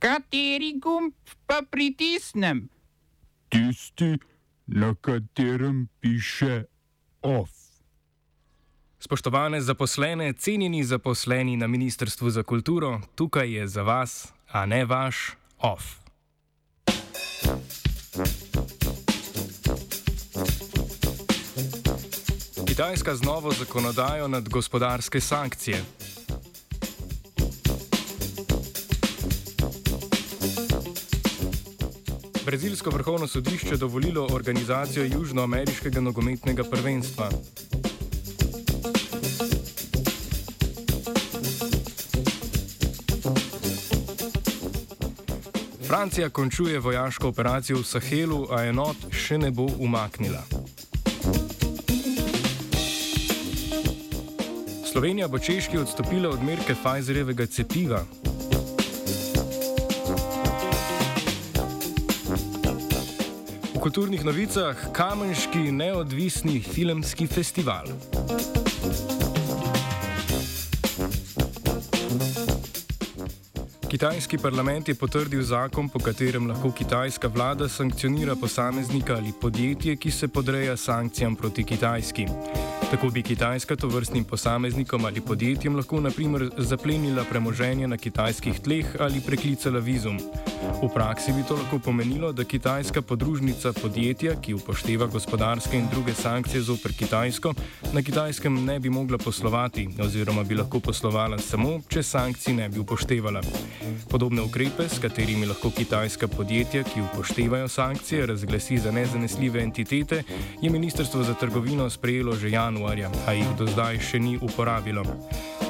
Kateri gumb pa pritisnem? Tisti, na katerem piše OF. Spoštovane zaposlene, cenjeni zaposleni na Ministrstvu za kulturo, tukaj je za vas, a ne vaš, OF. Kitajska z novo zakonodajo nad gospodarske sankcije. Brazilsko vrhovno sodišče dovolilo organizacijo Južnoameriškega nogometnega prvenstva. Francija končuje vojaško operacijo v Sahelu, a enot še ne bo umaknila. Slovenija bo češki odstopila od merke Pfizerjevega cepiva. V kulturnih novicah Kamenški neodvisni filmski festival. Kitajski parlament je potrdil zakon, po katerem lahko kitajska vlada sankcionira posameznika ali podjetje, ki se podreja sankcijam proti Kitajski. Tako bi Kitajska to vrstnim posameznikom ali podjetjem lahko naprimer zaplenila premoženje na kitajskih tleh ali preklicala vizum. V praksi bi to lahko pomenilo, da kitajska podružnica podjetja, ki upošteva gospodarske in druge sankcije zoper Kitajsko, na kitajskem ne bi mogla poslovati oziroma bi lahko poslovala samo, če sankcij ne bi upoštevala. Podobne ukrepe, s katerimi lahko kitajska podjetja, ki upoštevajo sankcije, razglasi za nezanesljive entitete, je Ministrstvo za trgovino sprejelo že januarja, a jih do zdaj še ni uporabilo.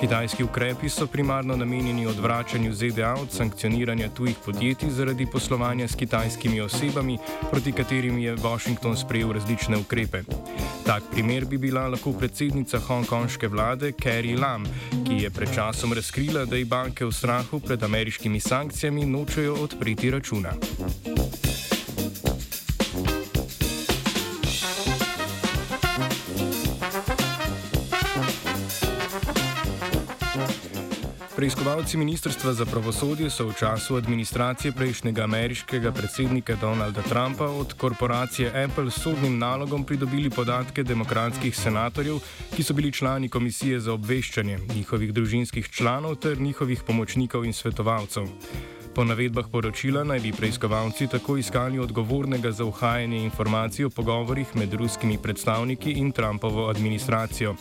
Kitajski ukrepi so primarno namenjeni odvračanju ZDA od sankcioniranja tujih podjetij zaradi poslovanja s kitajskimi osebami, proti katerim je Washington sprejel različne ukrepe. Tak primer bi bila lahko predsednica hongkonške vlade Carrie Lam, ki je pred časom razkrila, da ji banke v strahu pred ameriškimi sankcijami nočejo odpreti računa. Preiskovalci Ministrstva za pravosodje so v času administracije prejšnjega ameriškega predsednika Donalda Trumpa od korporacije Apple s sodnim nalogom pridobili podatke demokratskih senatorjev, ki so bili člani komisije za obveščanje, njihovih družinskih članov ter njihovih pomočnikov in svetovalcev. Po navedbah poročila naj bi preiskovalci tako iskali odgovornega za uhajanje informacij o pogovorih med ruskimi predstavniki in Trumpovo administracijo.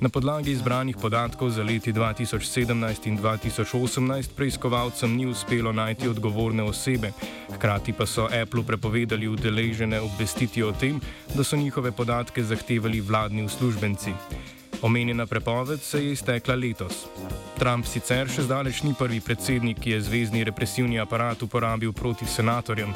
Na podlagi izbranih podatkov za leti 2017 in 2018 preiskovalcem ni uspelo najti odgovorne osebe, hkrati pa so Apple prepovedali udeležene obvestiti o tem, da so njihove podatke zahtevali vladni uslužbenci. Omenjena prepoved se je iztekla letos. Trump sicer še zdaleč ni prvi predsednik, ki je zvezdni represivni aparat uporabil proti senatorjem.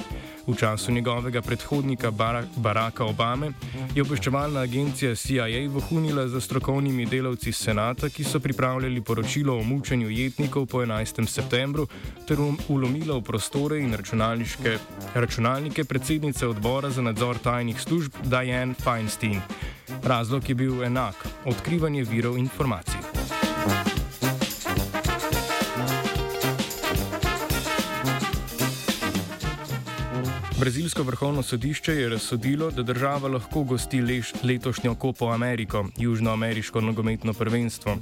V času njegovega predhodnika Baracka Obame je obveščevalna agencija CIA vohunila za strokovnimi delavci senata, ki so pripravljali poročilo o mučenju jetnikov po 11. septembru, ter um-, ulomila v prostore in računalnike predsednice odbora za nadzor tajnih služb Diane Feinstein. Razlog je bil enak: odkrivanje virov informacij. Brazilsko vrhovno sodišče je razsodilo, da država lahko gosti leš, letošnjo Kopo Ameriko, južnoameriško nogometno prvenstvo.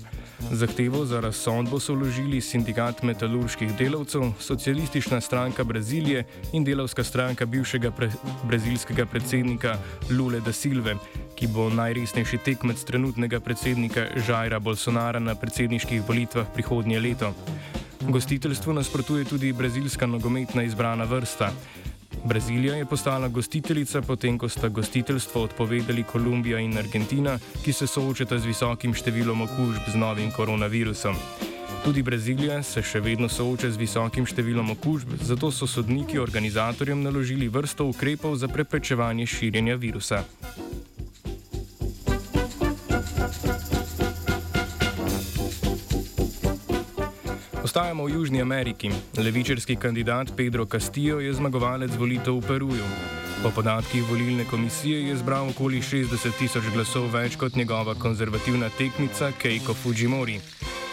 Zahtevo za razsodbo so vložili sindikat metalurških delavcev, socialistična stranka Brazilije in delavska stranka bivšega pre, brazilskega predsednika Lule da Silve, ki bo najresnejši tekmec trenutnega predsednika Žajra Bolsonara na predsedniških volitvah prihodnje leto. Gostiteljstvu nasprotuje tudi brazilska nogometna izbrana vrsta. Brazilija je postala gostiteljica, potem ko sta gostiteljstvo odpovedali Kolumbija in Argentina, ki se soočata z visokim številom okužb z novim koronavirusom. Tudi Brazilija se še vedno sooča z visokim številom okužb, zato so sodniki organizatorjem naložili vrsto ukrepov za preprečevanje širjenja virusa. Ostajamo v Južni Ameriki. Levičarski kandidat Pedro Castillo je zmagovalec volitev v Peruju. Po podatkih volilne komisije je zbral okoli 60 tisoč glasov več kot njegova konzervativna tekmica Keiko Fujimori.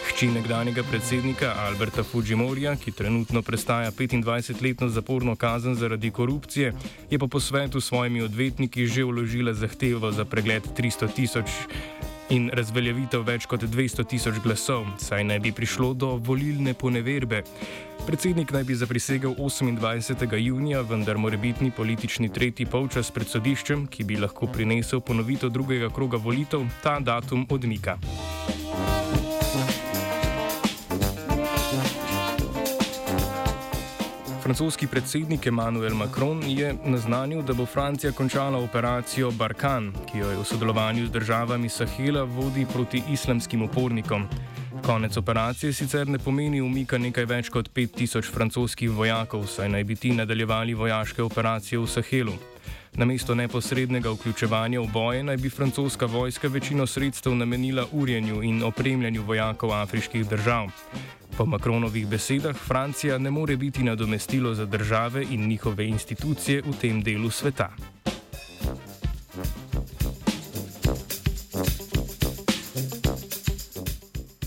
Hči nekdanjega predsednika Alberta Fujimorja, ki trenutno prestaja 25-letno zaporno kazen zaradi korupcije, je po posvetu s svojimi odvetniki že vložila zahtevo za pregled 300 tisoč in razveljavitev več kot 200 tisoč glasov, saj naj bi prišlo do volilne poneverbe. Predsednik naj bi zaprisegel 28. junija, vendar morebitni politični tretji polčas pred sodiščem, ki bi lahko prinesel ponovitev drugega kroga volitev, ta datum odmika. Francoski predsednik Emmanuel Macron je naznanil, da bo Francija končala operacijo Barkan, ki jo je v sodelovanju z državami Sahela vodi proti islamskim upornikom. Konec operacije sicer ne pomeni umika nekaj več kot 5000 francoskih vojakov, saj naj bi ti nadaljevali vojaške operacije v Sahelu. Namesto neposrednega vključevanja v boje naj bi francoska vojska večino sredstev namenila urjenju in opremljanju vojakov afriških držav. Po Makronovih besedah Francija ne more biti nadomestilo za države in njihove institucije v tem delu sveta.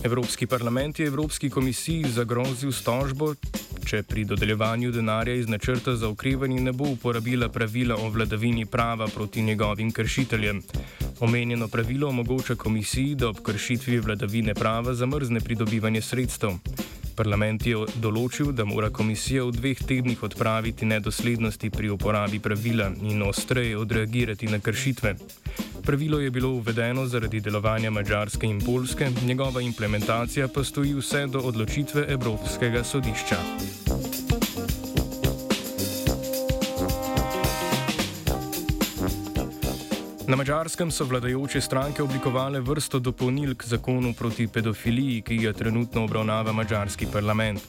Evropski parlament je Evropski komisiji zagrozil s tožbo, če pri dodeljevanju denarja iz načrta za ukrevanje ne bo uporabila pravila o vladavini prava proti njegovim kršiteljem. Omenjeno pravilo omogoča komisiji, da ob kršitvi vladavine prava zamrzne pridobivanje sredstev. Parlament je določil, da mora komisija v dveh tednih odpraviti nedoslednosti pri uporabi pravila in ostreje odreagirati na kršitve. Pravilo je bilo uvedeno zaradi delovanja Mačarske in Polske, njegova implementacija pa stoji vse do odločitve Evropskega sodišča. Na mačarskem so vladajoče stranke oblikovale vrsto dopolnil k zakonu proti pedofiliji, ki ga trenutno obravnava mačarski parlament.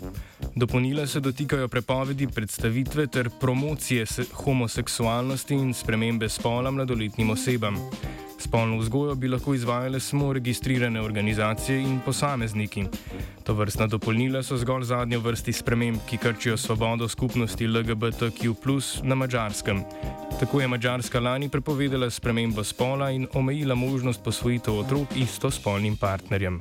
Dopolnile se dotikajo prepovedi predstavitve ter promocije homoseksualnosti in spremembe spola mladoletnim osebam. Spolno vzgojo bi lahko izvajale samo registrirane organizacije in posamezniki. To vrstna dopolnila so zgolj zadnje vrsti sprememb, ki krčijo svobodo skupnosti LGBTQ na mačarskem. Tako je Mačarska lani prepovedala spremembo spola in omejila možnost posvojitev otrok istospolnim partnerjem.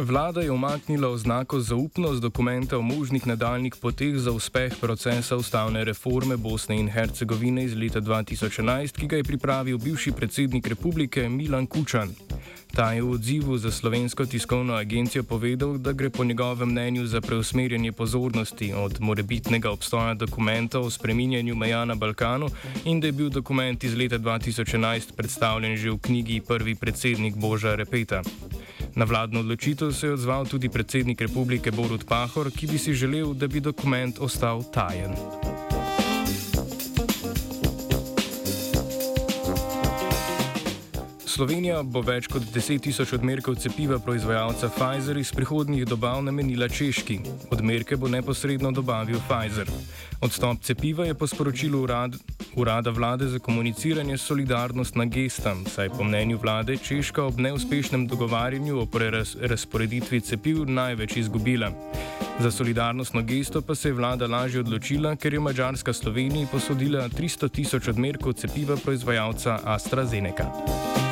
Vlada je omaknila oznako zaupnost dokumenta o možnih nadaljnih poteh za uspeh procesa ustavne reforme Bosne in Hercegovine iz leta 2011, ki ga je pripravil bivši predsednik republike Milan Kučan. Ta je v odzivu za slovensko tiskovno agencijo povedal, da gre po njegovem mnenju za preusmerjanje pozornosti od morebitnega obstoja dokumenta o spreminjanju meja na Balkanu in da je bil dokument iz leta 2011 predstavljen že v knjigi Prvi predsednik Boža Repeta. Na vladno odločitev se je odzval tudi predsednik republike Borut Pahor, ki bi si želel, da bi dokument ostal tajen. Slovenija bo več kot 10 tisoč odmerkov cepiva proizvajalca Pfizer iz prihodnjih dobav namenila Češki. Odmerke bo neposredno dobavil Pfizer. Odstop cepiva je po sporočilu urad, urada vlade za komuniciranje solidarnost na gestam, saj po mnenju vlade Češka ob neuspešnem dogovarjanju o prerasporeditvi cepiv največ izgubila. Za solidarnostno gesto pa se je vlada lažje odločila, ker je Mačarska Sloveniji posodila 300 tisoč odmerkov cepiva proizvajalca AstraZeneca.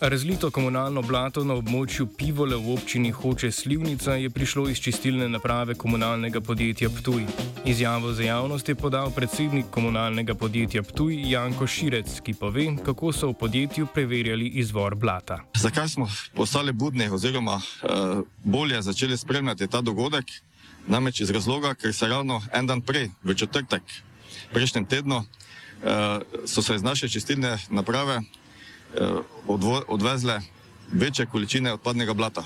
Razlito komunalno blato na območju Pivole v občini Hoče Slivnica je prišlo iz čistilne naprave komunalnega podjetja Ptuj. Izjavo za javnost je podal predsednik komunalnega podjetja Ptuj Janko Širec, ki pove, kako so v podjetju preverjali izvor blata. Zakaj smo postali budni oziroma uh, bolje začeli spremljati ta dogodek? Namreč iz razloga, ker se ravno en dan prej, v četrtek, prejšnjem tednu, uh, so se iz naše čistilne naprave Eh, odvezle večje količine odpadnega blata.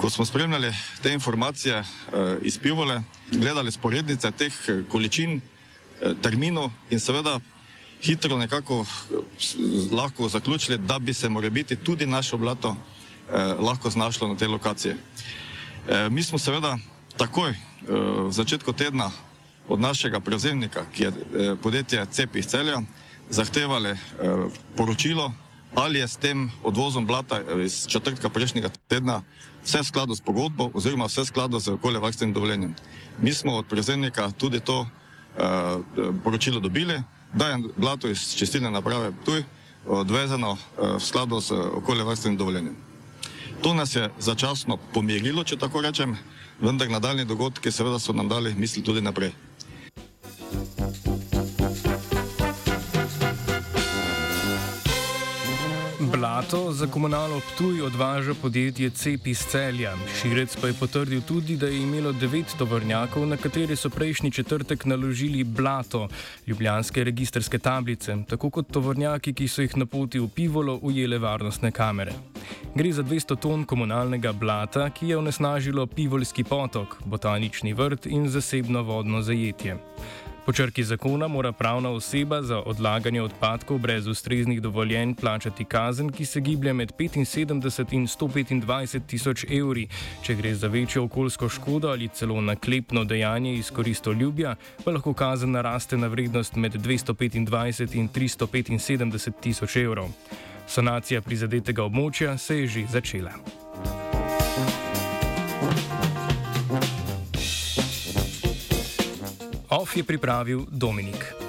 Ko smo spremljali te informacije eh, iz pivole, gledali sporednice teh eh, količin, terminu in seveda hitro nekako lahko zaključili, da bi se mora biti tudi naše blato eh, lahko znašlo na tej lokaciji. Eh, mi smo seveda takoj eh, v začetku tedna od našega prevzemnika, ki je eh, podjetje CEP iz celja, zahtevali eh, poročilo, ali je s tem odvozom blata eh, iz četrtka prejšnjega tedna vse v skladu s pogodbo oziroma vse v skladu z okoljevarstvenim dovoljenjem. Mi smo od prevzemnika tudi to eh, poročilo dobili, da je blato iz čistilne naprave tuj odvezeno v skladu s okoljevarstvenim dovoljenjem. To nas je začasno pomirilo, če tako rečem, vendar nadaljni dogodki seveda so nam dali misli tudi naprej. Blato za komunalo Ptuj odvaža podjetje CEP iz celja. Širec pa je potrdil tudi, da je imelo devet tovornjakov, na katere so prejšnji četrtek naložili blato, ljubljanske registerske tablice, tako kot tovornjaki, ki so jih na poti v Pivolo ujele varnostne kamere. Gre za 200 ton komunalnega blata, ki je onesnažilo Pivolski potok, botanični vrt in zasebno vodno zajetje. Po črki zakona mora pravna oseba za odlaganje odpadkov brez ustreznih dovoljenj plačati kazen, ki se giblje med 75 in 125 tisoč evri. Če gre za večjo okoljsko škodo ali celo naklepno dejanje iz koristoljubja, pa lahko kazen naraste na vrednost med 225 in 375 tisoč evrov. Sanacija prizadetega območja se je že začela. Je pripravil Dominik.